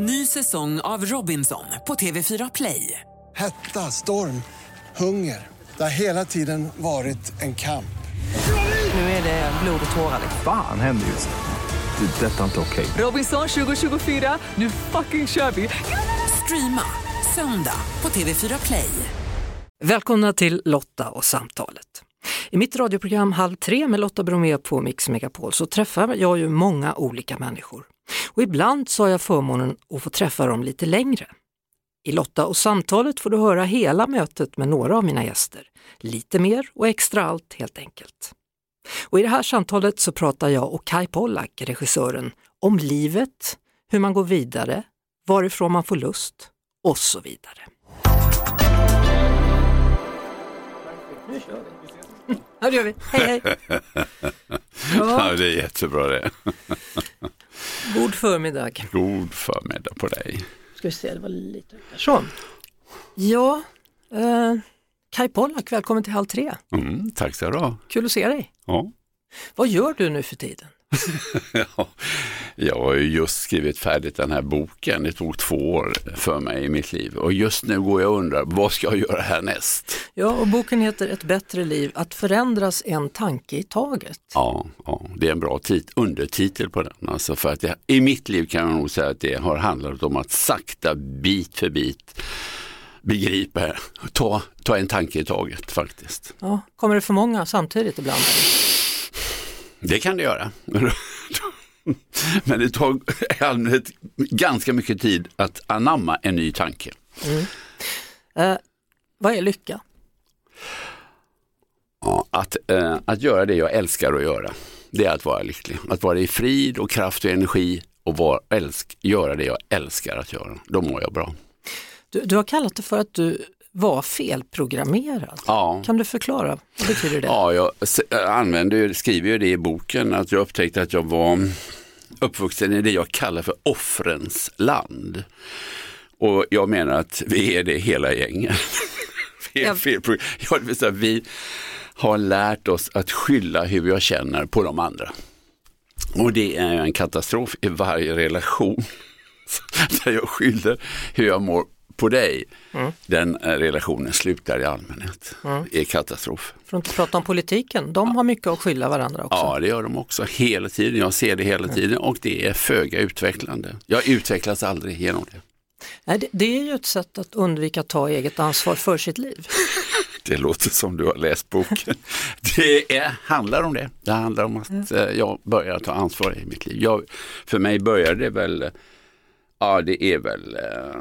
Ny säsong av Robinson på TV4 Play. Hetta, storm, hunger. Det har hela tiden varit en kamp. Nu är det blod och tårar. Fan händer just nu. Det. Detta är inte okej. Robinson 2024, nu fucking kör vi! Streama söndag på TV4 Play. Välkomna till Lotta och samtalet. I mitt radioprogram Halv tre med Lotta Bromé på Mix Megapol så träffar jag ju många olika människor. Och ibland så har jag förmånen att få träffa dem lite längre. I Lotta och samtalet får du höra hela mötet med några av mina gäster. Lite mer och extra allt helt enkelt. Och i det här samtalet så pratar jag och Kai Pollak, regissören, om livet, hur man går vidare, varifrån man får lust och så vidare. Nu kör vi. Ja, det gör vi. Hej, hej! Ja, det är jättebra det. God förmiddag. God förmiddag på dig. Ska vi se, det var lite Så. Ja, eh, Kai Pollak, välkommen till Halv tre. Mm, tack ska du ha. Kul att se dig. Ja. Vad gör du nu för tiden? ja, jag har ju just skrivit färdigt den här boken. Det tog två år för mig i mitt liv och just nu går jag och undrar vad ska jag göra härnäst? Ja, och boken heter Ett bättre liv, att förändras en tanke i taget. Ja, ja det är en bra tit- undertitel på den. Alltså för att det, I mitt liv kan jag nog säga att det har handlat om att sakta, bit för bit begripa, ta, ta en tanke i taget faktiskt. Ja, kommer det för många samtidigt ibland? Det kan det göra. Men det tar i allmänhet ganska mycket tid att anamma en ny tanke. Eh, vad är lycka? Ja, att, eh, att göra det jag älskar att göra, det är att vara lycklig. Att vara i frid och kraft och energi och vara, älsk, göra det jag älskar att göra. Då mår jag bra. Du, du har kallat det för att du var felprogrammerad. Ja. Kan du förklara? Vad betyder det? Ja, jag använder, skriver ju det i boken, att jag upptäckte att jag var uppvuxen i det jag kallar för offrens land. Och jag menar att vi är det hela gänget. vi, är fel, ja, det vill säga, vi har lärt oss att skylla hur jag känner på de andra. Och det är en katastrof i varje relation. Där jag skyller hur jag mår på dig. Den eh, relationen slutar i allmänhet. Det är katastrof. För att inte prata om politiken, de har mycket att skylla varandra också. Ja, det gör de också hela tiden. Jag ser det hela tiden och det är föga utvecklande. Jag utvecklas aldrig genom det. Nej, det, är ju ett sätt att undvika att ta eget ansvar för sitt liv. Det låter som du har läst boken. Det är, handlar om det. Det handlar om att eh, jag börjar ta ansvar i mitt liv. Jag, för mig började det väl, eh, ja det är väl eh,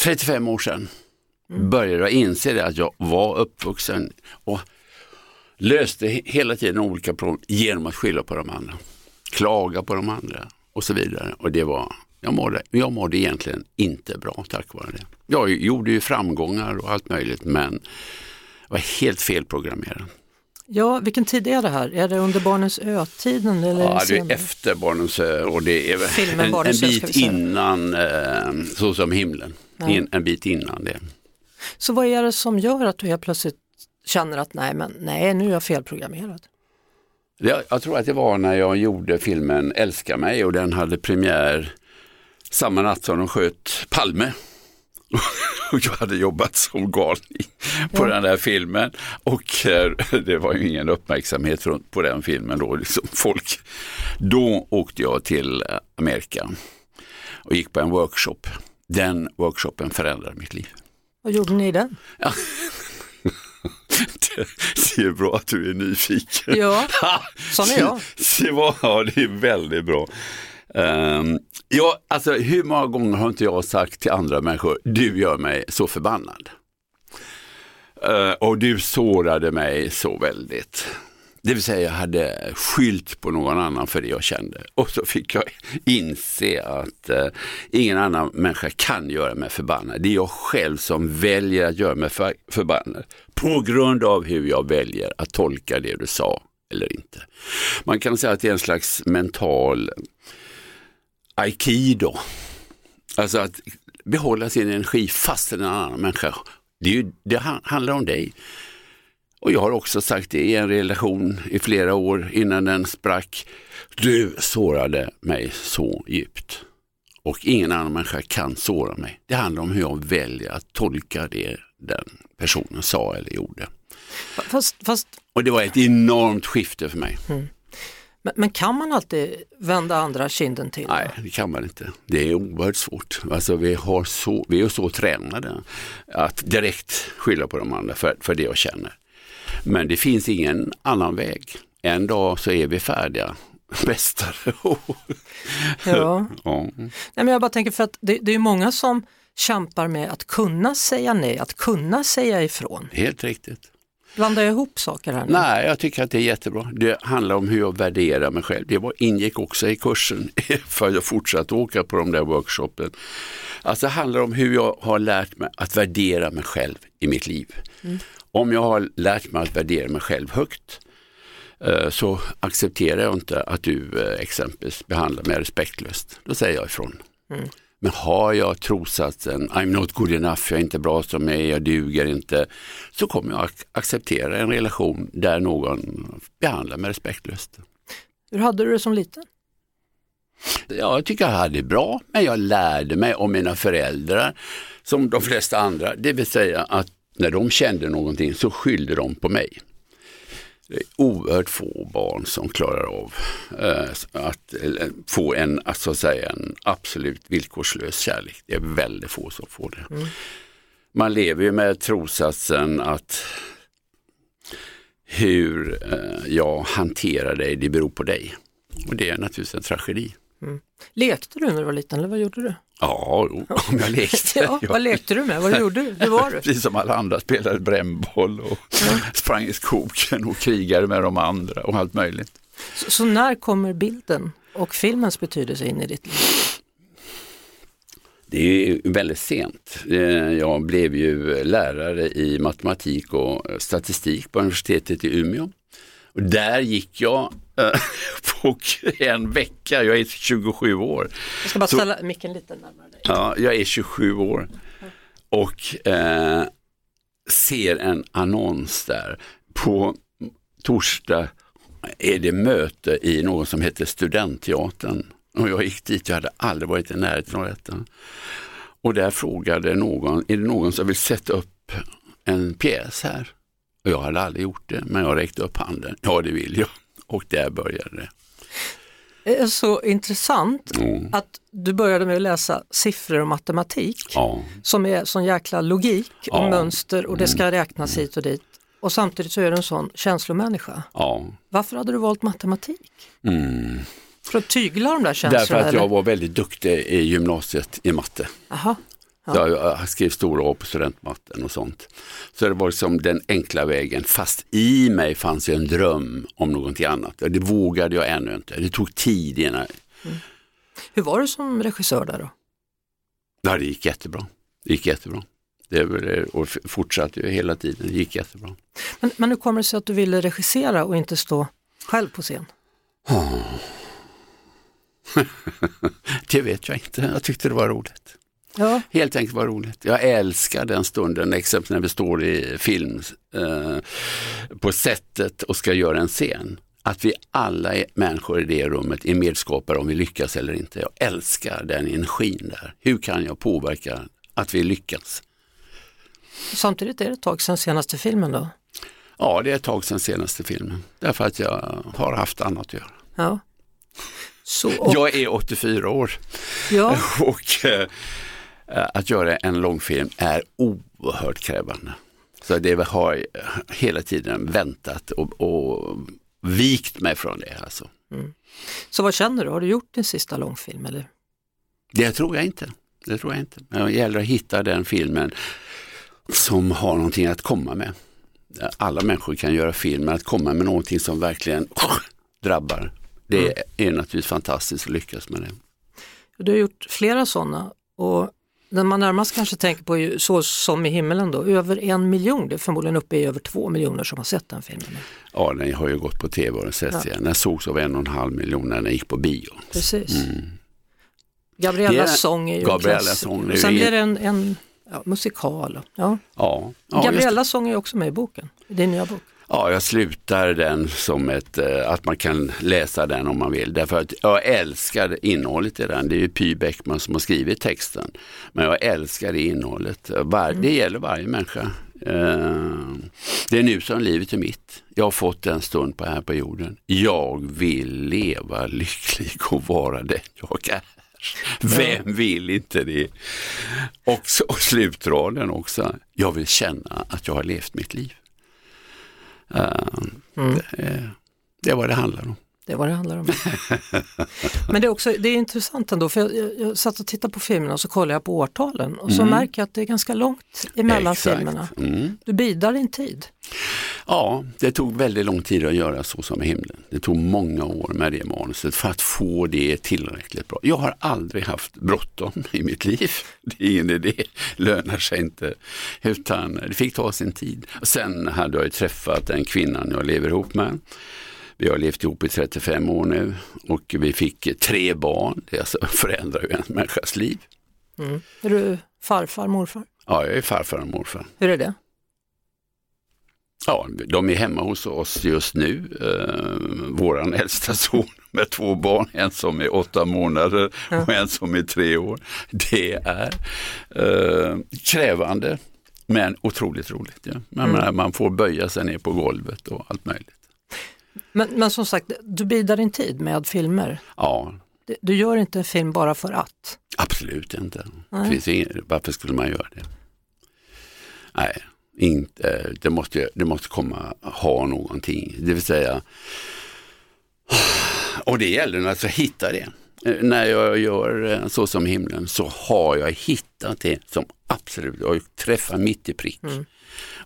35 år sedan. Började jag inse att jag var uppvuxen och löste he- hela tiden olika problem genom att skylla på de andra. Klaga på de andra och så vidare. Och det var, jag mådde, jag mådde egentligen inte bra tack vare det. Jag gjorde ju framgångar och allt möjligt men var helt felprogrammerad. Ja, vilken tid är det här? Är det under barnens ö-tiden eller Ja, det är efter Barnens ö och det är Filmen en, en Barnens bit innan eh, Så som himlen. In, en bit innan det. Så vad är det som gör att du helt plötsligt känner att nej, men nej, nu är jag felprogrammerad? Jag, jag tror att det var när jag gjorde filmen Älska mig och den hade premiär samma natt som de sköt Palme. Och jag hade jobbat som galning på den där filmen och eh, det var ju ingen uppmärksamhet på den filmen då. Liksom folk. Då åkte jag till Amerika och gick på en workshop. Den workshopen förändrade mitt liv. Vad gjorde ni i den? Det är bra att du är nyfiken. Ja, sån är jag. Se vad, ja, det är väldigt bra. Um, ja, alltså, hur många gånger har inte jag sagt till andra människor, du gör mig så förbannad. Eh, och du sårade mig så väldigt. Det vill säga jag hade skylt på någon annan för det jag kände. Och så fick jag inse att eh, ingen annan människa kan göra mig förbannad. Det är jag själv som väljer att göra mig för, förbannad. På grund av hur jag väljer att tolka det du sa eller inte. Man kan säga att det är en slags mental aikido. Alltså att behålla sin energi fast en annan människa. Det, ju, det han- handlar om dig. Och jag har också sagt det i en relation i flera år innan den sprack. Du sårade mig så djupt. och ingen annan människa kan såra mig. Det handlar om hur jag väljer att tolka det den personen sa eller gjorde. Fast, fast Och det var ett enormt skifte för mig. Men, men kan man alltid vända andra kinden till? Nej, det kan man inte. Det är oerhört svårt. Alltså, vi, har så, vi är så tränade att direkt skylla på de andra för, för det jag känner. Men det finns ingen annan väg. En dag så är vi färdiga mästare. Ja. ja. Nej, men jag bara tänker för att det, det är många som kämpar med att kunna säga nej, att kunna säga ifrån. Helt riktigt. Blandar jag ihop saker här nu? Nej, jag tycker att det är jättebra. Det handlar om hur jag värderar mig själv. Det var, ingick också i kursen för jag fortsatte åka på de där workshopen. Alltså det handlar om hur jag har lärt mig att värdera mig själv i mitt liv. Om jag har lärt mig att värdera mig själv högt eh, så accepterar jag inte att du eh, exempelvis behandlar mig respektlöst. Då säger jag ifrån. Men har jag trossatsen I'm not good enough, jag är inte bra som jag är, jag duger inte, så kommer jag ac- acceptera en relation där någon behandlar mig respektlöst. Hur hade du det som liten? Ja, jag tycker jag hade det bra, men jag lärde mig om mina föräldrar som de flesta andra, det vill säga att när de kände någonting så skyllde de på mig. Det är oerhört få barn som klarar av eh, att få en, att så att säga, en absolut villkorslös kärlek. Det är väldigt få som får det. Man lever ju med trossatsen att hur eh, jag hanterar dig, det beror på dig. Och det är naturligtvis en tragedi. Lekte du när du var liten eller vad gjorde du? Ja, jo, om jag lekte. Ja, vad lekte du med? Vad gjorde du? Hur var du? Precis som alla andra spelade brännboll och sprang i skogen och krigade med de andra och allt möjligt. Så, så när kommer bilden och filmens betydelse in i ditt liv? Det är väldigt sent. Eh, Jag blev ju lärare i matematik och statistik på universitetet i Umeå. Och där gick jag eh, på en vecka, jag är 27 år. Jag ska bara Så- ställa micken lite närmare dig. Ja, jag är 27 år och eh, ser en annons där. På torsdag är det möte i något som heter Studentteatern. Och jag gick dit, jag hade aldrig varit i närheten av detta. Och där frågade någon, är det någon som vill sätta upp en pjäs här? Och jag hade aldrig gjort det, men jag räckte upp handen. Ja, det vill jag. Och där började det. Det är så intressant Mm. att du började med att läsa siffror och matematik Ja. som är sån jäkla logik och Ja. Mm. mönster och det ska räknas hit och dit. Och samtidigt så är du en sån känslomänniska. ja. Varför hade du valt matematik? Mm. För att tygla de där känslorna? Därför att eller? jag var väldigt duktig i gymnasiet i matte. Aha. Så jag, skrev stora A på studentmatten och sånt. Så det var liksom den enkla vägen, fast i mig fanns ju en dröm om någonting annat. Det vågade jag ännu inte. Det tog tid innan. Hur var du som regissör där då? Ja, det gick jättebra. Det gick jättebra. Det väl- och fortsatte ju hela tiden. Det gick jättebra. Men, men hur kommer det sig att du ville regissera och inte stå själv på scen? Det vet jag inte. Jag tyckte det var roligt. Ja, Helt enkelt var roligt. Jag älskar den stunden, exempelvis när vi står i film eh, på sättet och ska göra en scen. Att vi alla människor i det rummet är medskapare om vi lyckas eller inte. Jag älskar den energin där. Hur kan jag påverka att vi lyckas? samtidigt är det ett tag sedan senaste filmen då. Ja, det är ett tag sedan senaste filmen. Därför att jag har haft annat att göra. Ja. Så, och, Jag är 84 år ja, och eh, att göra en långfilm är oerhört krävande. Så det har hela tiden väntat och, och vikt mig från det. Alltså. så vad känner du? Har du gjort din sista långfilm? Eller? Det tror jag inte. Det tror jag inte. Men det gäller att hitta den filmen som har någonting att komma med. Alla människor kan göra film, men att komma med någonting som verkligen drabbar. Det är naturligtvis fantastiskt att lyckas med det. Du har gjort flera sådana och den man närmast kanske tänker på är ju Så som i himmelen då, över en miljon, det är förmodligen uppe i över två miljoner som har sett den filmen. Ja, den har ju gått på tv och den setts Ja. igen. Den sågs av en och en halv miljon när den gick på bio. Precis. Mm. Gabriellas är- sång är ju Gabriellas en sång är Sen blir det en, en ja, musikal. Ja. Ja, ja. Gabriellas sång är också med i boken, i din nya bok. Ja, jag slutar den som ett, eh, att man kan läsa den om man vill. Därför att jag älskar innehållet i den. Det är ju Py Bäckman som har skrivit texten. Men jag älskar det innehållet. Var, Det gäller varje människa. Eh, Det är nu som livet är mitt. Jag har fått en stund på här på jorden. Jag vill leva lycklig och vara den jag är. Vem vill inte det? Och, så, och slutraden också. Jag vill känna att jag har levt mitt liv. Eh, det, är- det är vad det handlar om. Det är vad det handlar om. Men det är, också, det är intressant ändå, för jag, jag, jag satt och tittade på filmerna och så kollade jag på årtalen och så märker jag att det är ganska långt emellan Mm. Exakt. filmerna. Mm. Du bidar din tid. Ja, det tog väldigt lång tid att göra Så som i himlen. Det tog många år med det manuset för att få det tillräckligt bra. Jag har aldrig haft bråttom i mitt liv. Det är ingen idé, lönar sig inte. Utan det fick ta sin tid. Sen hade jag ju träffat den kvinnan jag lever ihop med. Vi har levt ihop i 35 år nu och vi fick tre barn. Det alltså förändrar ju en människas liv. Är du farfar, morfar? Ja, jag är farfar och morfar. Hur är det? Ja, de är hemma hos oss just nu. Eh, våran äldsta son med två barn, en som är åtta månader och en som är tre år. Det är eh, krävande men otroligt roligt. Ja. Man, menar, man får böja sig ner på golvet och allt möjligt. Men, men som sagt, du bidar din tid med filmer. Ja, Du gör inte en film bara för att. absolut inte. Finns ingen, varför skulle man göra det? Nej, inte, det, måste, det måste komma ha någonting. Det vill säga, och det gäller alltså att hitta det. När jag gör eh, Så som himlen så har jag hittat det som absolut, jag träffar mitt i prick.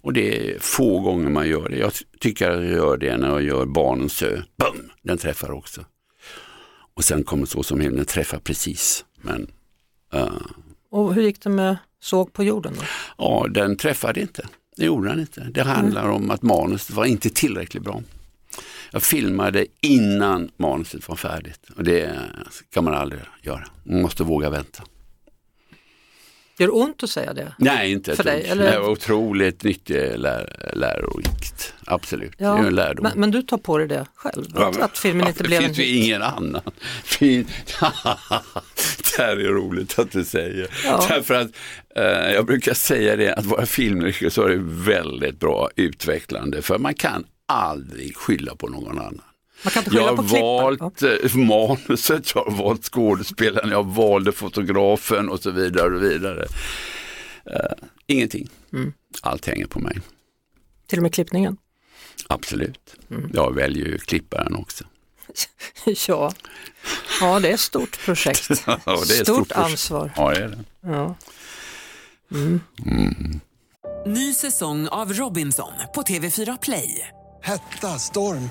Och det är få gånger man gör det. Jag tycker att jag gör det när jag gör Barnens ö. Bum! Den träffar också. Och sen kommer Så som himlen träffa precis. Men eh, Och hur gick det med Såg på jorden då? ja, den träffade inte. Det gjorde den inte. Det handlar om att manuset var inte tillräckligt bra. Jag filmade innan manuset var färdigt och det kan man aldrig göra. Man måste våga vänta. Gör det ont att säga det? Nej, inte För dig, eller? Det otroligt nyttigt lär, lärorikt. Absolut, det Ja, är en lärdom. men, men du tar på dig det själv? Ja, Att, att filmen inte det blev en finns ju ingen annan. Fin- det här är roligt att du säger. Ja. Därför att eh, jag brukar säga det att vara filmregissör är väldigt bra utvecklande för man kan aldrig skylla på någon annan. Man kan inte skylla Jag på har klipparen. valt eh, manuset, jag har valt skådespelaren, jag valde fotografen och så vidare. och vidare. Eh, ingenting. Mm. Allt hänger på mig. Till och med klippningen? Absolut. Mm. Jag väljer ju klipparen också. ja. ja, det är ett stort projekt. Ja, det är ett stort, stort ansvar. Ja, det är det. Ja. Ny säsong av Robinson på TV4 Play. Hetta, storm,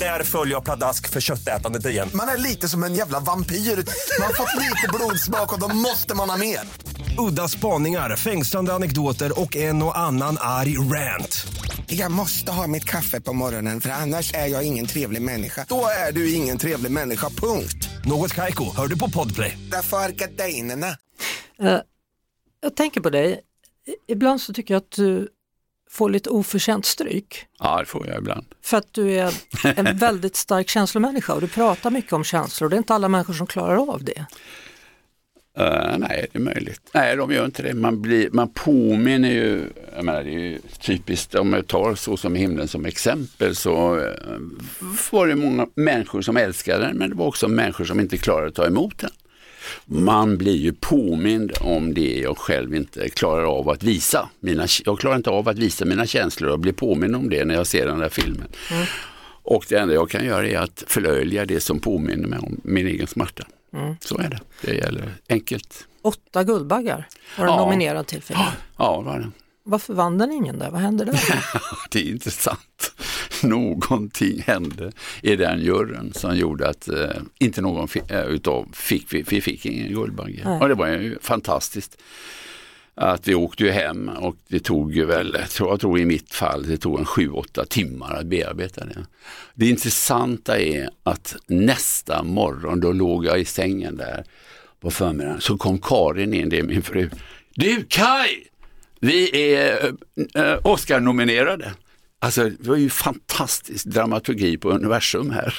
Där följer jag pladask för köttätandet igen. Man är lite som en jävla vampyr. Man har fått lite blodsmak och då måste man ha mer. Udda spaningar, fängslande anekdoter och en och annan arg rant. Jag måste ha mitt kaffe på morgonen för annars är jag ingen trevlig människa. Då är du ingen trevlig människa, punkt. Något Kaiko, hör du på Podplay. Därför är gardinerna. Eh, jag tänker på dig, ibland så tycker jag att du får lite oförtjänt stryk. Ja, det får jag ibland. För att du är en väldigt stark känslomänniska och du pratar mycket om känslor. Det är inte alla människor som klarar av det. Eh, nej, det är möjligt. Nej, de gör inte det. Man, blir, man påminner ju, jag menar det är ju typiskt, om jag tar Så som himlen som exempel så uh, var det många människor som älskade den men det var också människor som inte klarade att ta emot den. Man blir ju påmind om det jag själv inte klarar av att visa. Mina, jag klarar inte av att visa mina känslor och blir påmind om det när jag ser den där filmen. Och det enda jag kan göra är att förlöjliga det som påminner mig om min egen smärta. Så är det. Det gäller enkelt. Åtta Guldbaggar var den Ja. nominerad till filmen. Ja, det var det. Varför vann den ingen där? Vad hände där? Det är intressant. någonting hände i den juryn som gjorde att eh, inte någon fi- eh, utav fick, vi, vi fick ingen Guldbagge. Nej. Och det var ju fantastiskt att vi åkte ju hem och det tog ju väl, jag tror, i mitt fall, det tog en sju, åtta timmar att bearbeta det. Det intressanta är att nästa morgon, då låg jag i sängen där på förmiddagen, så kom Karin in, det är min fru. Du Kai, vi är äh, Oscar-nominerade. Alltså det var ju fantastisk dramaturgi på universum här.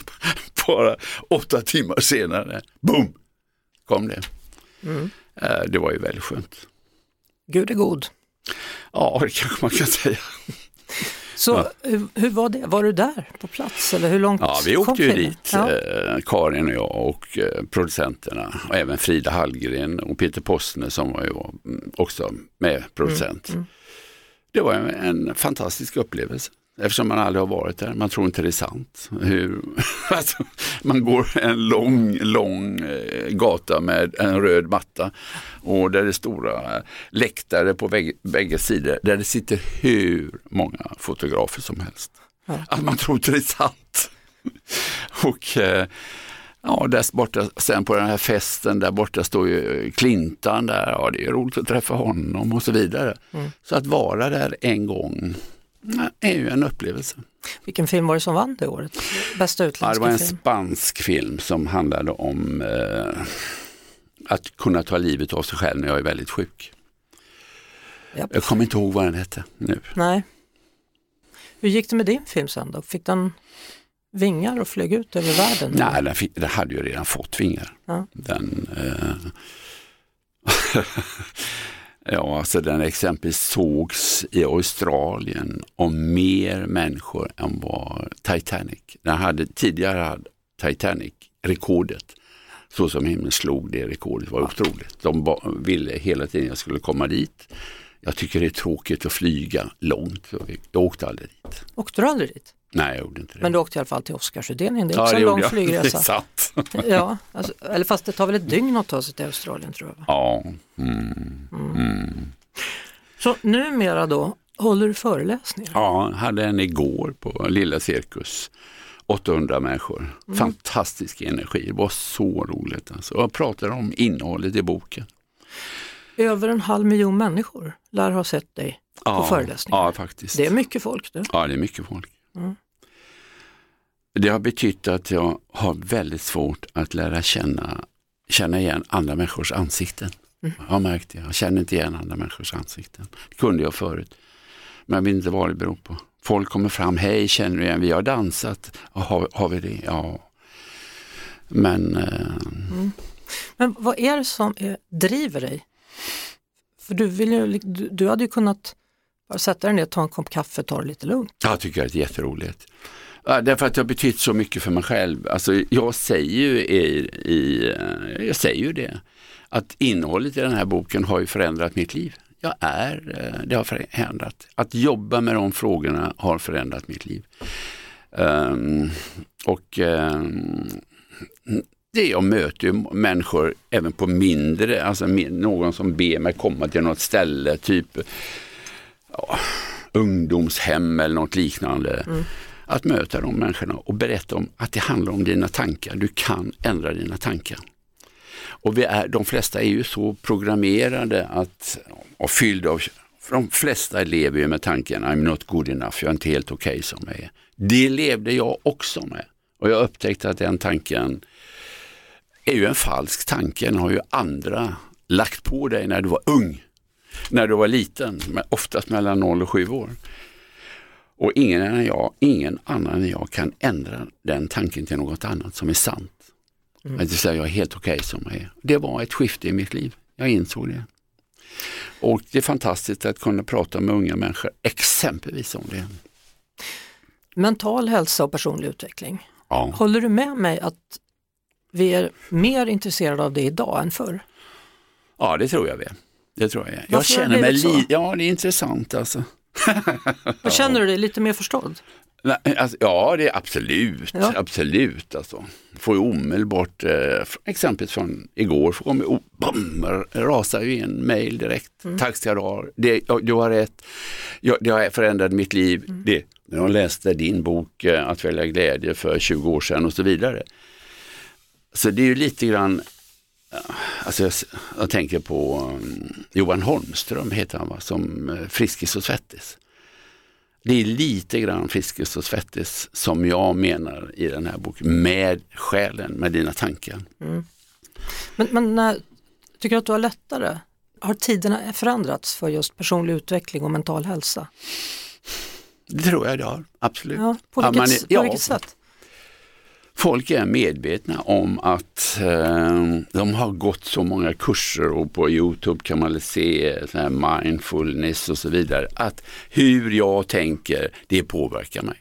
Bara åtta timmar senare, boom, kom det. Eh, Det var ju väldigt skönt. Gud är god. Ja, det kanske man kan säga. Så hur, hur var det? Var du där på plats eller hur långt Ja, vi kom åkte ju dit, Ja. eh, Karin och jag och eh, producenterna och även Frida Hallgren och Peter Postner som var ju mm, också med producent. Mm, Det var en, fantastisk upplevelse eftersom man aldrig har varit där. Man tror inte det är sant. Hur, alltså, man går en lång, lång eh, gata med en röd matta och där det är stora eh, läktare på bägge, bägge sidor där det sitter hur många fotografer som helst. Att man tror inte det är sant. Och eh, ja, där borta, sen på den här festen, där borta står ju Clintan där, ja det är roligt att träffa honom och så vidare. Så att vara där en gång ja, är ju en upplevelse. Vilken film var det som vann det året? Bästa Ja, utländska det var en film? spansk film som handlade om eh, att kunna ta livet av sig själv när jag är väldigt sjuk. Japp. Jag kommer inte ihåg vad den hette nu. Nej. Hur gick det med din film sen då? Fick den vingar och flög ut över världen? Nej, den, den hade ju redan fått vingar. Ja. Den, eh, ja, alltså den exempelvis sågs i Australien om mer människor än vad Titanic. Den hade, tidigare hade Titanic rekordet. Så som himlen slog det rekordet var otroligt. De ville hela tiden jag skulle komma dit. Jag tycker det är tråkigt att flyga långt. så Jag åkte aldrig dit. Åkte du aldrig dit? Nej, jag gjorde inte det. Men du åkte i alla fall till Oscarsutdelningen, det är ja, också det en lång jag. Det flygresa. sant. Ja, alltså, eller fast det tar väl ett dygn att ta sig till Australien tror jag. Ja. Mm. Mm. Så numera då, håller du föreläsningar? Ja, hade en igår på Lilla Cirkus. 800 människor. Fantastisk energi, det var så roligt. Alltså. Jag pratade om innehållet i boken. Över en halv miljon människor lär ha sett dig på Ja, föreläsningar. Ja, faktiskt. Det är mycket folk du. Ja, det är mycket folk. Mm. Det har betytt att jag har väldigt svårt att lära känna, känna igen andra människors ansikten. Mm. Jag har märkt det, jag känner inte igen andra människors ansikten. Det kunde jag förut. Men jag vet inte vad det beror på. Folk kommer fram, hej känner du igen, vi har dansat. Har, har vi det? Ja. Men eh, Men vad är det som driver dig? För du, vill ju, du, du hade ju kunnat bara sätta dig ner, ta en kopp kaffe, ta det lite lugnt. Jag tycker att det är jätteroligt. Därför att det har betytt så mycket för mig själv. Alltså, jag säger ju i, i, eh, jag säger ju det, att innehållet i den här boken har ju förändrat mitt liv. Jag är, eh, det har förändrat. Att jobba med de frågorna har förändrat mitt liv. Um, och um, det jag möter ju människor även på mindre, alltså någon som ber mig komma till något ställe, typ ja, ungdomshem eller något liknande. Att möta de människorna och berätta om att det handlar om dina tankar. Du kan ändra dina tankar. Och vi är, de flesta är ju så programmerade att, och fyllda av, för de flesta lever ju med tanken I'm not good enough, jag är inte helt okej som jag är. Det levde jag också med. Och jag upptäckte att den tanken är ju en falsk tanke, den har ju andra lagt på dig när du var ung, när du var liten, oftast mellan 0 och 7 år. Och ingen än jag, ingen annan än jag kan ändra den tanken till något annat som är sant. Att det säga jag är helt okej som jag är. Det var ett skifte i mitt liv, jag insåg det. Och det är fantastiskt att kunna prata med unga människor exempelvis om det. Mental hälsa och personlig utveckling. Ja, Håller du med mig att vi är mer intresserade av det idag än förr? ja det tror jag vi är. Det tror jag. Jag Varför det känner mig blivit så? li- Ja, det är intressant alltså. Vad känner du dig lite mer förstådd? Nej, Alltså, ja, det är absolut. Ja. Absolut. Alltså. Får ju omedelbart, eh, exempelvis från igår, så kommer oh, bam, rasar ju in mail direkt. Mm. Tack ska du ha. Det, du har rätt. Ja, det har förändrat mitt liv. Mm. Det, när de läste din bok eh, Att välja glädje för 20 år sedan och så vidare. Så det är ju lite grann, alltså jag, jag tänker på um, Johan Holmström heter han va, som uh, Friskis och Svettis. Det är lite grann Friskis och Svettis som jag menar i den här boken, med själen, med dina tankar. Men, men eh, tycker du att du har lättare? Har tiderna förändrats för just personlig utveckling och mental hälsa? Det tror jag det har, absolut. Ja, på Ja, vilket, man är- på ja, vilket sätt? Folk är medvetna om att eh, de har gått så många kurser och på Youtube kan man se här mindfulness och så vidare. Att hur jag tänker, det påverkar mig.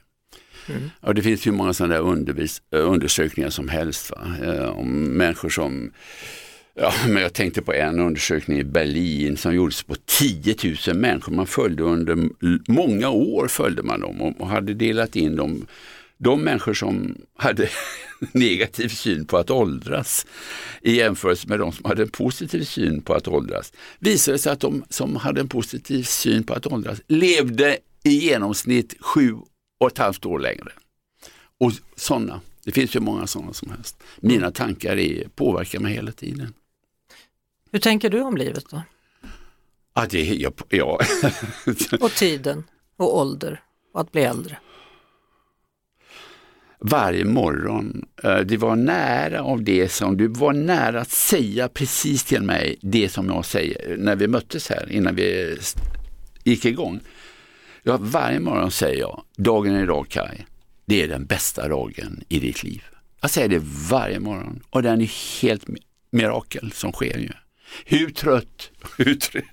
Och det finns ju många sådana undervis, eh, undersökningar som helst. Eh, om människor som Ja, men jag tänkte på en undersökning i Berlin som gjordes på 10 000 människor. Man följde under många år följde man dem och hade delat in dem. De människor som hade negativ syn på att åldras i jämförelse med de som hade en positiv syn på att åldras visade sig att de som hade en positiv syn på att åldras levde i genomsnitt sju och ett halvt år längre. Och sådana, det finns ju många sådana som helst. Mina tankar är, påverkar mig hela tiden. Hur tänker du om livet då? Ja, det, jag, ja. Och tiden och ålder och att bli äldre? Varje morgon, eh, det var nära av det som, du var nära att säga precis till mig det som jag säger när vi möttes här innan vi gick igång. Ja, varje morgon säger jag, dagen är idag Kaj, det är den bästa dagen i ditt liv. Jag säger det varje morgon och den är helt mirakel som sker ju. Hur trött, hur trött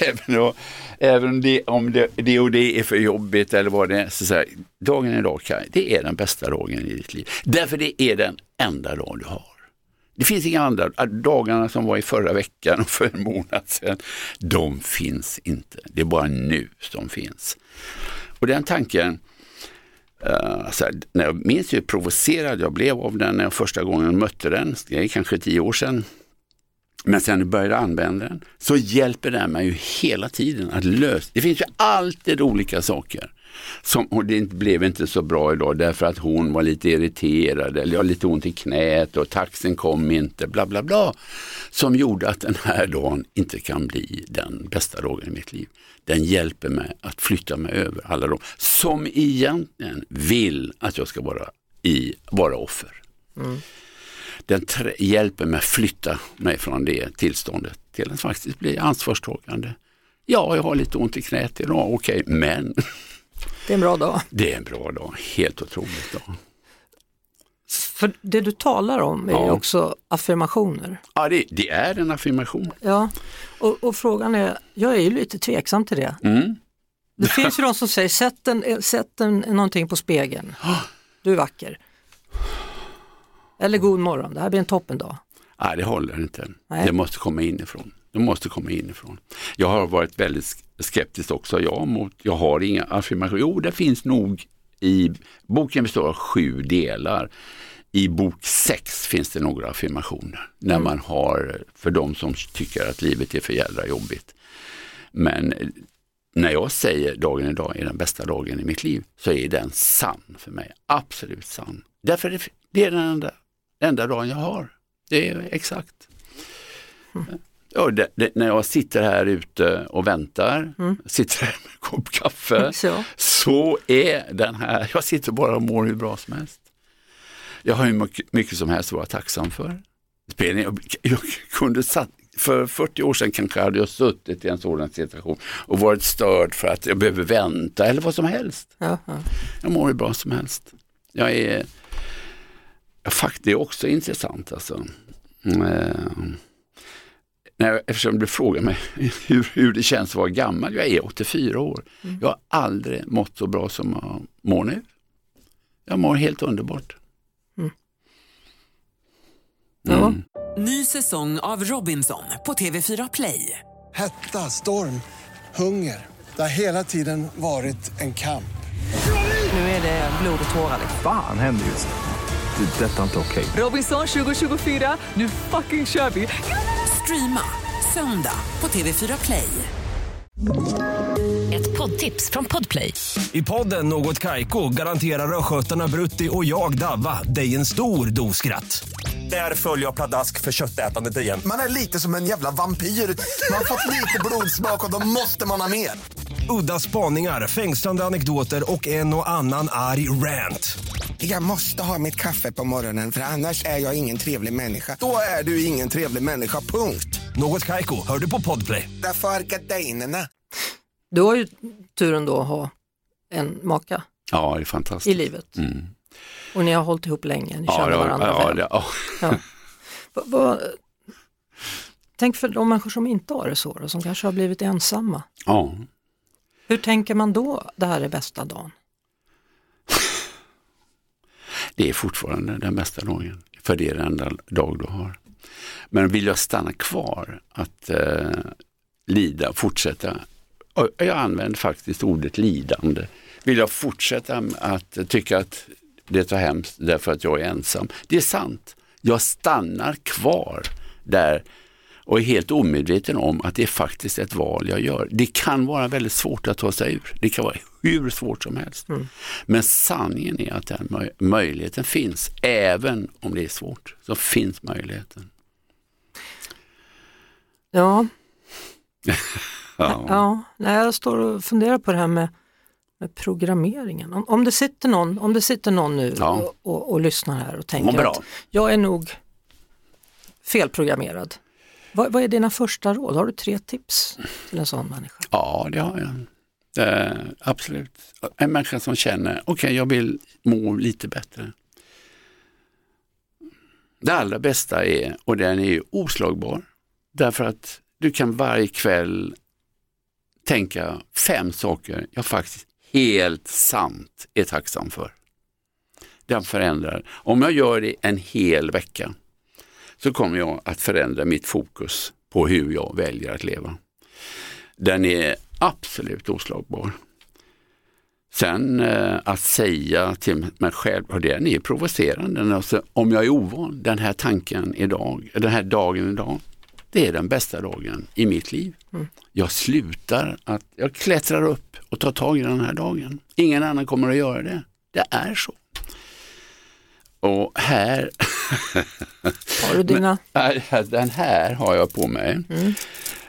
även, om, även det, om det, det och det är för jobbigt eller vad det är, så säger jag, dagen idag Kaj, det är den bästa dagen i ditt liv. Därför det är den enda dag du har. Det finns inga andra, dagarna som var i förra veckan och för en månad sedan, de finns inte. Det är bara nu som finns. Och den tanken, eh, så här, när jag minns hur provocerad jag blev av den när jag första gången mötte den, det är kanske tio år sedan, men sen du började använda den så hjälper den mig ju hela tiden att lösa. Det finns ju alltid olika saker. Som, och det blev inte så bra idag därför att hon var lite irriterad eller jag har lite ont i knät och taxen kom inte, bla bla bla. Som gjorde att den här dagen inte kan bli den bästa dagen i mitt liv. Den hjälper mig att flytta mig över alla de som egentligen vill att jag ska vara, i, vara offer. Mm. Den hjälper mig att flytta mig från det tillståndet till att faktiskt bli ansvarstagande. Ja, jag har lite ont i knät idag, okej, men Det är en bra dag. det är en bra dag, helt otroligt dag. För det du talar om är Ja. också affirmationer. Ja, det, det är en affirmation. Ja, och, och frågan är, jag är ju lite tveksam till det. Mm. Det finns ju de som säger, sätt, en, sätt en, någonting på spegeln. Du är vacker. Eller god morgon, det här blir en toppendag. Nej, det håller inte. Nej. Det måste komma inifrån. Det måste komma inifrån. Jag har varit väldigt sk- skeptisk också, jag, mot, jag har inga affirmationer. Jo, det finns nog i, boken består av sju delar. I bok sex finns det några affirmationer. När man har, för de som tycker att livet är för jävla jobbigt. Men när jag säger dagen idag är den bästa dagen i mitt liv så är den sann för mig. Absolut sann. Därför det, det är den enda, enda dagen jag har. Det är exakt. Ja, det, det, när jag sitter här ute och väntar, sitter här med en kopp kaffe, Så. så är den här, jag sitter bara och mår hur bra som helst. Jag har ju mycket, mycket som helst att vara tacksam för. Jag, jag kunde satt, för 40 år sedan kanske hade jag suttit i en sådan situation och varit störd för att jag behöver vänta eller vad som helst. Ja, ja. Jag mår hur bra som helst. Jag är, ja, faktiskt det är också intressant alltså. Mm, eh, när jag, eftersom du frågar mig hur, hur det känns att vara gammal, jag är 84 år. Jag har aldrig mått så bra som jag mår nu. Jag mår helt underbart. Ja. Mm. Ny säsong av Robinson på TV4 Play. Hetta, storm, hunger. Det har hela tiden varit en kamp. Nu är det blod och tårar. Fan händer just nu. Det. är Detta är inte okej. Robinson 2024, nu fucking kör vi! Streama söndag på TV4 Play. Ett poddtips från Podplay. I podden Något Kaiko garanterar östgötarna Brutti och jag, Davva, dig en stor dos skratt. Där följer jag pladask för köttätandet igen. Man är lite som en jävla vampyr. Man har fått lite blodsmak och då måste man ha mer. Udda spaningar, fängslande anekdoter och en och annan arg rant. Jag måste ha mitt kaffe på morgonen för annars är jag ingen trevlig människa. Då är du ingen trevlig människa, punkt. Något Kaiko, hör du på Podplay. Därför är gardinerna. Du har ju turen då att ha en maka Ja, det är i fantastiskt. livet. Mm. Och ni har hållit ihop länge, ni Ja, känner varandra ja, väl. ja. Ja. Va, va, tänk för de människor som inte har det så, då, som kanske har blivit ensamma. ja. Hur tänker man då, det här är bästa dagen? Det är fortfarande den bästa dagen, för det är den enda dag du har. Men vill jag stanna kvar, att eh, lida, fortsätta, och jag använder faktiskt ordet lidande. Vill jag fortsätta att tycka att det är hemskt därför att jag är ensam? Det är sant. Jag stannar kvar där och är helt omedveten om att det är faktiskt ett val jag gör. Det kan vara väldigt svårt att ta sig ur. Det kan vara hur svårt som helst. Men sanningen är att den möj- möjligheten finns. Även om det är svårt så finns möjligheten. Ja, Ja. ja jag står och funderar på det här med, med programmeringen. Om, om, det sitter någon, om det sitter någon nu Ja. och, och, och lyssnar här och tänker bra. att jag är nog felprogrammerad. Vad, vad är dina första råd? Har du tre tips till en sån människa? Ja, det har jag. Eh, absolut. En människa som känner, okej jag vill må lite bättre. Det allra bästa är, och den är oslagbar, därför att du kan varje kväll tänka fem saker jag faktiskt helt sant är tacksam för. Den förändrar. Om jag gör det en hel vecka så kommer jag att förändra mitt fokus på hur jag väljer att leva. Den är absolut oslagbar. Sen eh, att säga till mig själv, och den är provocerande, alltså, om jag är ovan, den här tanken idag, den här dagen idag, det är den bästa dagen i mitt liv. Jag slutar att, jag klättrar upp och tar tag i den här dagen. Ingen annan kommer att göra det. Det är så. Och här Har du dina? Den här har jag på mig.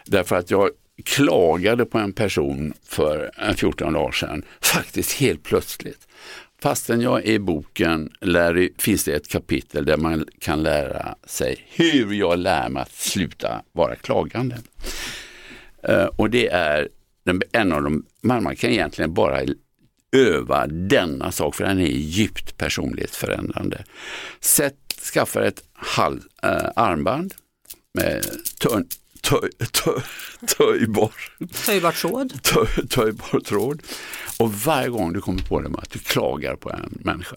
Därför att jag klagade på en person för en 14 dagar sedan, faktiskt helt plötsligt. Fastän jag i boken lär, finns det ett kapitel där man kan lära sig hur jag lär mig att sluta vara klagande. Eh, och det är en av de, man kan egentligen bara öva denna sak för den är djupt personlighetsförändrande. Sätt, skaffa ett halv, äh, armband med tön, tö, tö, töjbar, tråd? tö, töjbar tråd. Och varje gång du kommer på det att du klagar på en människa,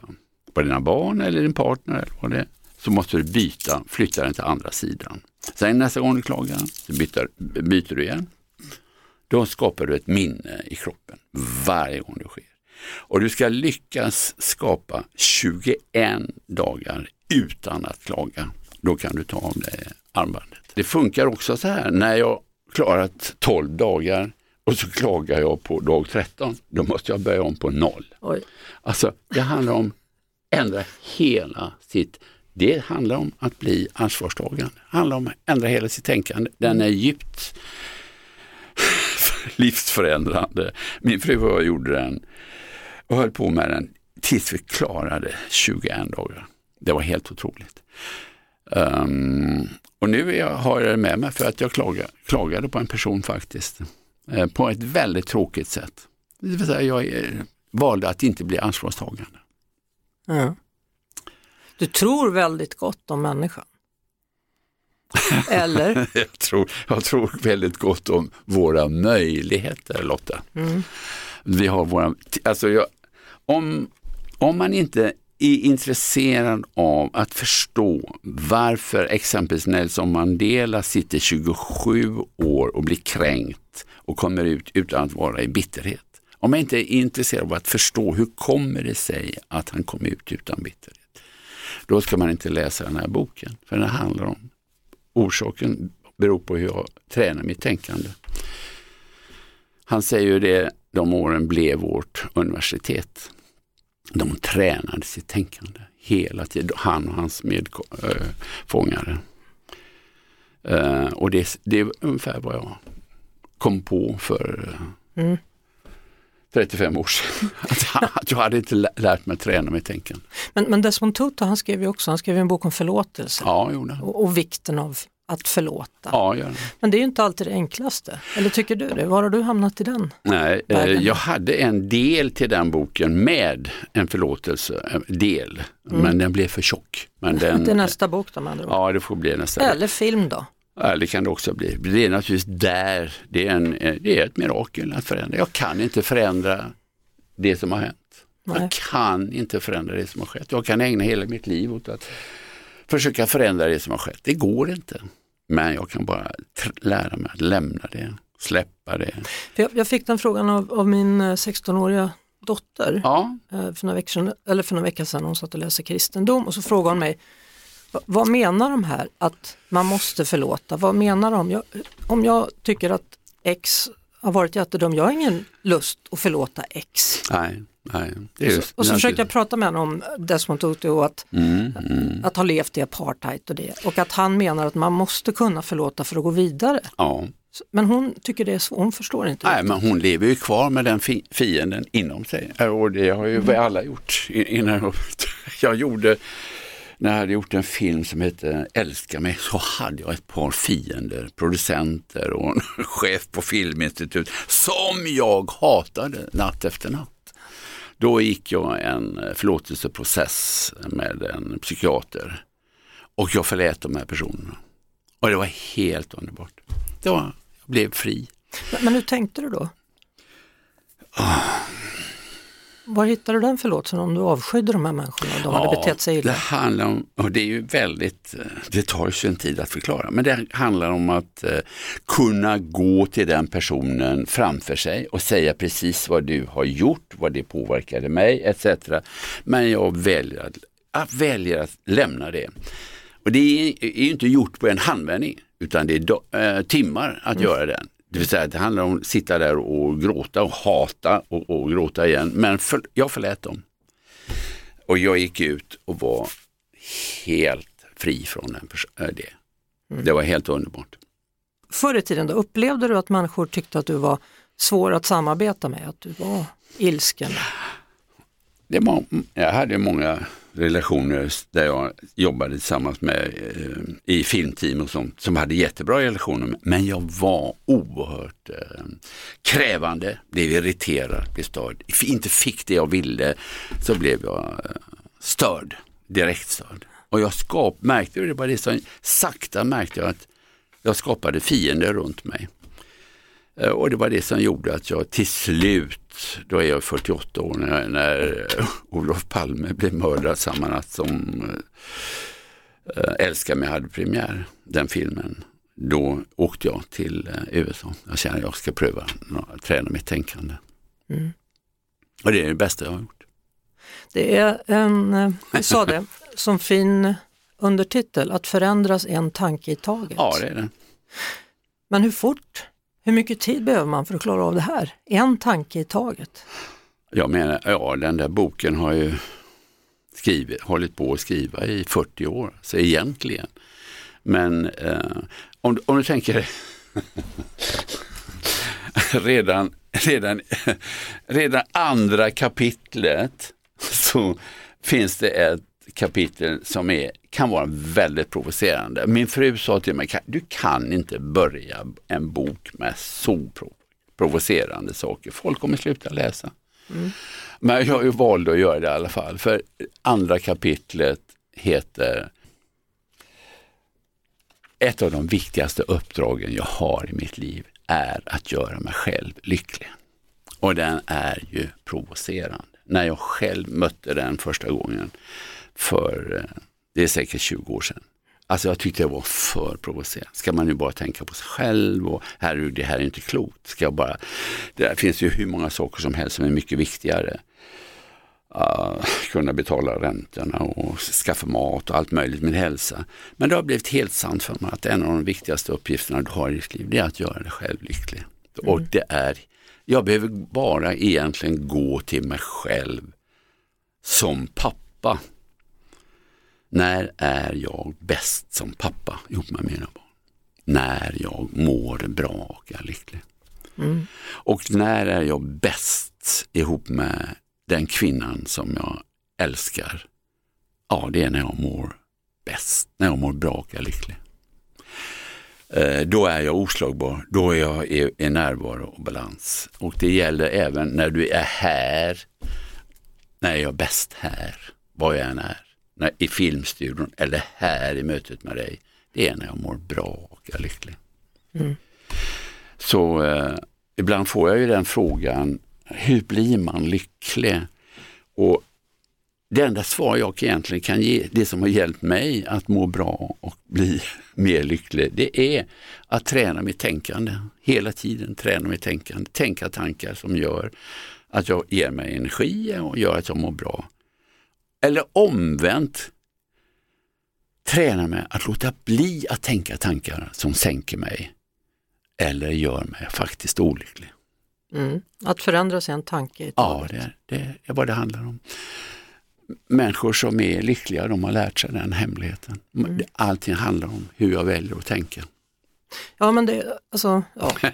på dina barn eller din partner eller vad det är, så måste du byta, flytta den till andra sidan. Sen nästa gång du klagar så byter, byter du igen. Då skapar du ett minne i kroppen varje gång det sker. Och du ska lyckas skapa 21 dagar utan att klaga. Då kan du ta av dig armbandet. Det funkar också så här, när jag klarat 12 dagar och så klagar jag på dag 13, då måste jag börja om på noll. Oj. Alltså det handlar om att ändra hela sitt, det handlar om att bli ansvarstagande. Det handlar om att ändra hela sitt tänkande. Den är djupt livsförändrande. Min fru och jag gjorde den och höll på med den tills vi klarade 21 dagar. Det var helt otroligt. Ehm, och nu är jag, har jag det med mig för att jag klaga, klagade på en person faktiskt. Eh, på ett väldigt tråkigt sätt. Det vill säga jag eh, valde att inte bli ansvarstagande. Ja. Du tror väldigt gott om människan. Eller? Jag tror, jag tror väldigt gott om våra möjligheter Lotta. Vi har våra, alltså jag, om, om man inte är intresserad av att förstå varför exempelvis Nelson Mandela sitter 27 år och blir kränkt och kommer ut utan att vara i bitterhet. Om jag inte är intresserad av att förstå hur kommer det sig att han kom ut utan bitterhet. Då ska man inte läsa den här boken. För den handlar om orsaken beror på hur jag tränar mitt tänkande. Han säger ju det, de åren blev vårt universitet. De tränade sitt tänkande hela tiden, han och hans medfångare. Uh, och det, det är ungefär vad jag kom på för uh, mm. 35 år sedan. Att, jag hade inte lärt mig träna mitt tänkande. Men, men Desmond Tutu han skrev ju också han skrev en bok om förlåtelse ja, och, och, vikten av att förlåta. Ja, ja. Men det är ju inte alltid det enklaste. Eller tycker du det? Var har du hamnat i den? Nej, eh, jag hade en del till den boken med en förlåtelse, del. Mm. Men den blev för tjock. Men den, det är nästa bok då med andra Ja, det får bli nästa. Eller film då? Ja, det kan det också bli. Det är naturligtvis där, det är, en, det är ett mirakel att förändra. Jag kan inte förändra det som har hänt. Nej. Jag kan inte förändra det som har skett. Jag kan ägna hela mitt liv åt att försöka förändra det som har skett. Det går inte. Men jag kan bara lära mig att lämna det, släppa det. Jag, jag fick den frågan av, av min 16-åriga eh, dotter ja. Eh, för, några veckor eller för några veckor sedan. Hon satt och läste kristendom och så frågade hon mig vad menar de här att man måste förlåta? Vad menar de? Jag, om jag tycker att X har varit jättedum, jag har ingen lust att förlåta X. Nej, nej. Det är och så, så försökte jag prata med honom om Desmond Tutu och att, mm, mm. att ha levt i apartheid och det. Och att han menar att man måste kunna förlåta för att gå vidare. Ja. Men hon tycker det är så, hon förstår inte. Nej, men hon lever ju kvar med den fi fienden inom sig. Och det har ju mm. alla gjort innan jag gjorde när jag hade gjort en film som hette Älska mig så hade jag ett par fiender, producenter och en chef på Filminstitut som jag hatade natt efter natt. Då gick jag en förlåtelseprocess med en psykiater och jag förlät de här personerna. Och det var helt underbart. Det var, jag blev fri. Men, men hur tänkte du då? Var hittade du den förlåtelsen om du avskydde de här människorna de ja, hade betett sig illa? Det handlar om, och det är ju väldigt, det tar ju en tid att förklara, men det handlar om att eh, kunna gå till den personen framför sig och säga precis vad du har gjort, vad det påverkade mig etc. Men jag väljer att, jag väljer att lämna det. Och det är, är inte gjort på en handvändning utan det är do, eh, timmar att mm. göra den. Det vill säga det handlar om att sitta där och gråta och hata och, och gråta igen. Men för, jag förlät dem. Och jag gick ut och var helt fri från den, äh, det. Mm. Det var helt underbart. Förr i tiden då, upplevde du att människor tyckte att du var svår att samarbeta med? Att du var ilsken? Det var, jag hade många relationer där jag jobbade tillsammans med eh, i filmteam och sånt som hade jättebra relationer. Men jag var oerhört eh, krävande, blev irriterad, blev störd. Inte fick det jag ville så blev jag eh, störd, direkt störd. Och jag skap, märkte det var det som sakta märkte jag att jag skapade fiender runt mig. Eh, och det var det som gjorde att jag till slut, då är jag 48 år, när, när Olof Palme blev mördad samma natt som äh, Älska mig hade premiär, den filmen. Då åkte jag till äh, USA. Jag kände att jag ska pröva att träna mitt tänkande. Mm. Och det är det bästa jag har gjort. Det är en, vi sa det, som fin undertitel, att förändras en tanke i taget. Ja, det är det. Men hur fort hur mycket tid behöver man för att klara av det här? En tanke i taget? Jag menar, ja den där boken har ju skrivit, hållit på att skriva i 40 år, så egentligen. Men eh, om, om du tänker redan, redan, redan andra kapitlet så finns det ett kapitel som är, kan vara väldigt provocerande. Min fru sa till mig, du kan inte börja en bok med så provocerande saker. Folk kommer sluta läsa. Mm. Men jag har ju valt att göra det i alla fall. För andra kapitlet heter Ett av de viktigaste uppdragen jag har i mitt liv är att göra mig själv lycklig. Och den är ju provocerande. När jag själv mötte den första gången för, eh, det är säkert 20 år sedan. Alltså jag tyckte det var för provocerande. Ska man nu bara tänka på sig själv och här, det här är inte klokt. Ska jag bara, det finns ju hur många saker som helst som är mycket viktigare. Uh, kunna betala räntorna och skaffa mat och allt möjligt med hälsa. Men det har blivit helt sant för mig att en av de viktigaste uppgifterna du har i ditt liv det är att göra dig själv lycklig. Mm. Och det är Jag behöver bara egentligen gå till mig själv som pappa. När är jag bäst som pappa ihop med mina barn? När jag mår bra och är lycklig. Och när är jag bäst ihop med den kvinnan som jag älskar? Ja, det är när jag mår bäst, när jag mår bra och är lycklig. Eh, Då är jag oslagbar, då är jag i, närvaro och balans. Och det gäller även när du är här, när är jag bäst här, var jag än är. När, I filmstudion eller här i mötet med dig. Det är när jag mår bra och är lycklig. Så eh, ibland får jag ju den frågan, hur blir man lycklig? Och det enda svar jag egentligen kan ge, det som har hjälpt mig att må bra och bli mer lycklig, det är att träna mitt tänkande. Hela tiden träna mitt tänkande, tänka tankar som gör att jag ger mig energi och gör att jag mår bra. Eller omvänt, träna mig att låta bli att tänka tankar som sänker mig eller gör mig faktiskt olycklig. Mm. Att förändra sig en tanke i Ja, taget. det är, det är vad det handlar om. Människor som är lyckliga, de har lärt sig den hemligheten. Allting handlar om hur jag väljer att tänka. Ja, men det, alltså, ja.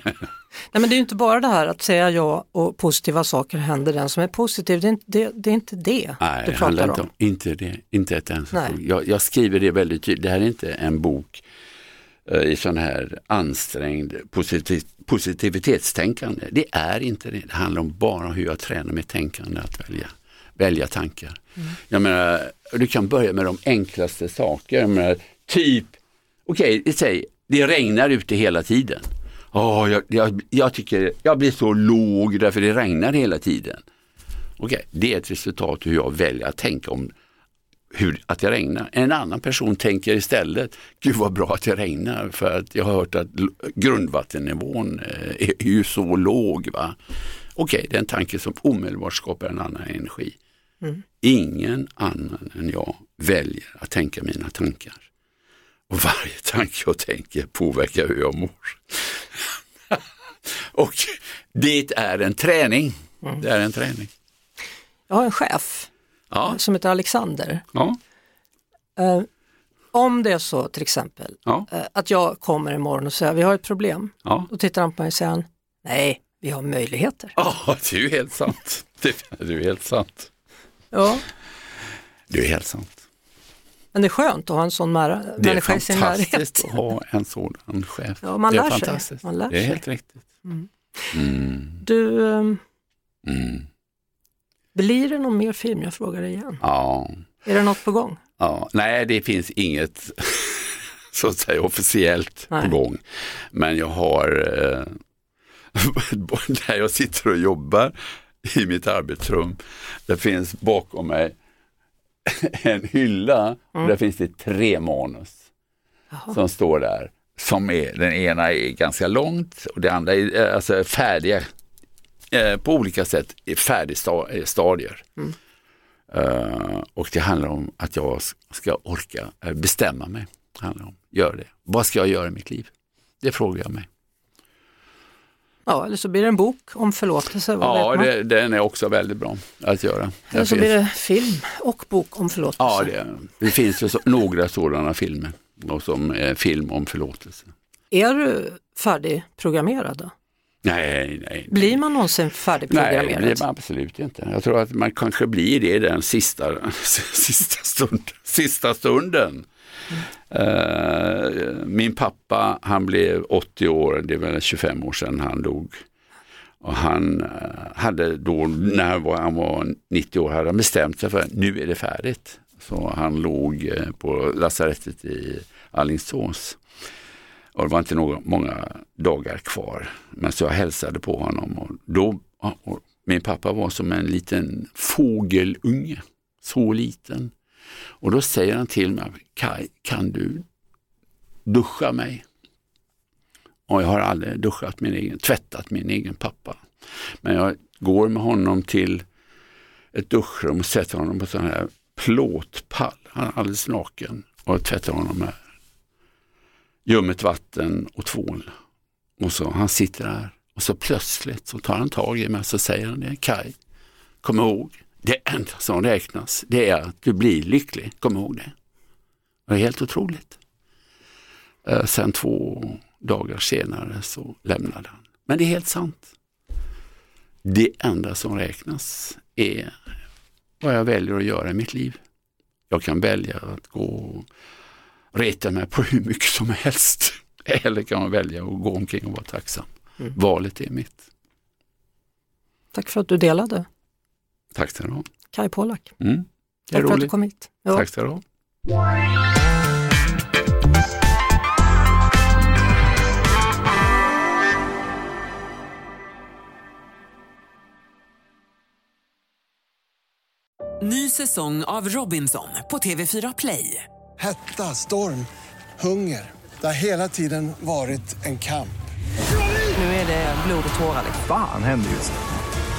Nej, men det är ju inte bara det här att säga ja och positiva saker händer den som är positiv. Det är inte det. Det är inte det Nej, du pratar om. om inte det, inte ett ens jag, jag skriver det väldigt tydligt. Det här är inte en bok eh, i sån här ansträngd positiv, positivitetstänkande. Det är inte det. Det handlar om bara hur jag tränar mitt tänkande att välja, välja tankar. Jag menar, du kan börja med de enklaste saker. Jag menar, typ, okej, okay, säg, det regnar ute hela tiden. Åh, jag, jag, jag tycker jag blir så låg därför det regnar hela tiden. Okej, det är ett resultat hur jag väljer att tänka om hur, att det regnar. En annan person tänker istället, gud vad bra att det regnar för att jag har hört att grundvattennivån eh, är ju så låg. va. Okej, det är en tanke som omedelbart skapar en annan energi. Ingen annan än jag väljer att tänka mina tankar. Och varje tanke jag tänker påverkar hur jag mår. Och det är en träning. Det är en träning. Jag har en chef Ja, som heter Alexander. ja, Eh, om det är så till exempel ja, eh, att jag kommer imorgon och säger vi har ett problem. ja. Då tittar han på mig och säger nej, vi har möjligheter. Ja, det är ju helt sant. Det det är ju helt sant. Ja, Det är helt sant. Men det är skönt att ha en sån Det är människa i sin närhet. fantastiskt att ha en sådan chef. Ja, man det är lär sig. fantastiskt. Man lär det är sig. helt riktigt. Mm. Du, ehm, Mm. blir det någon mer film? Jag frågar igen. Ja. Är det något på gång? ja, nej det finns inget så att säga officiellt Nej. på gång. Men jag har, eh, där jag sitter och jobbar i mitt arbetsrum, det finns bakom mig en hylla och där finns det tre manus som står där. Som är, den ena är ganska långt och det andra är eh, alltså färdiga eh, på olika sätt färdigstadier. Eh, och det handlar om att jag ska orka bestämma mig. Handlar om, gör det. Vad ska jag göra i mitt liv? Det frågar jag mig. Ja, eller så blir det en bok om förlåtelse. Ja, det, den är också väldigt bra att göra. Eller så finns- blir det film och bok om förlåtelse. Ja, det, det finns ju så, några sådana filmer och som är film om förlåtelse. Är du färdigprogrammerad då? Nej, nej. nej. Blir man någonsin Nej, färdigprogrammerad? det blir man absolut inte. Jag tror att man kanske blir det den sista, sista, stund, sista stunden. Mm. min pappa, han blev 80 år, det är väl 25 år sedan han dog. Och han eh, hade då, när han var, 90 år, hade han bestämt sig för att nu är det färdigt. Så han låg eh, på lasarettet i Alingsås. Och det var inte några, många dagar kvar. Men så jag hälsade på honom och då, och min pappa var som en liten fågelunge, så liten. Och då säger han till mig, Kai, kan du duscha mig? Och jag har aldrig duschat min egen, tvättat min egen pappa. Men jag går med honom till ett duschrum och sätter honom på sån här plåtpall. Han är alldeles naken och tvättar honom med ljummet vatten och tvål. Och så han sitter där och Och så plötsligt så tar han tag i mig och så säger han det, Kaj, kom ihåg, det enda som räknas det är att du blir lycklig, kom ihåg det. Det är helt otroligt. Eh, sen två dagar senare så lämnade han. Men det är helt sant. Det enda som räknas är vad jag väljer att göra i mitt liv. Jag kan välja att gå och reta mig på hur mycket som helst. Eller kan man välja att gå omkring och vara tacksam. Mm. Valet är mitt. Tack för att du delade. Tack ska du ha. Kaj Pollak. Mm. Tack för att du kom hit. Ja. Tack ska du ha. Ny säsong av Robinson på TV4 Play. Hetta, storm, hunger. Det har hela tiden varit en kamp. Nu är det blod och tårar. Fan händer just nu.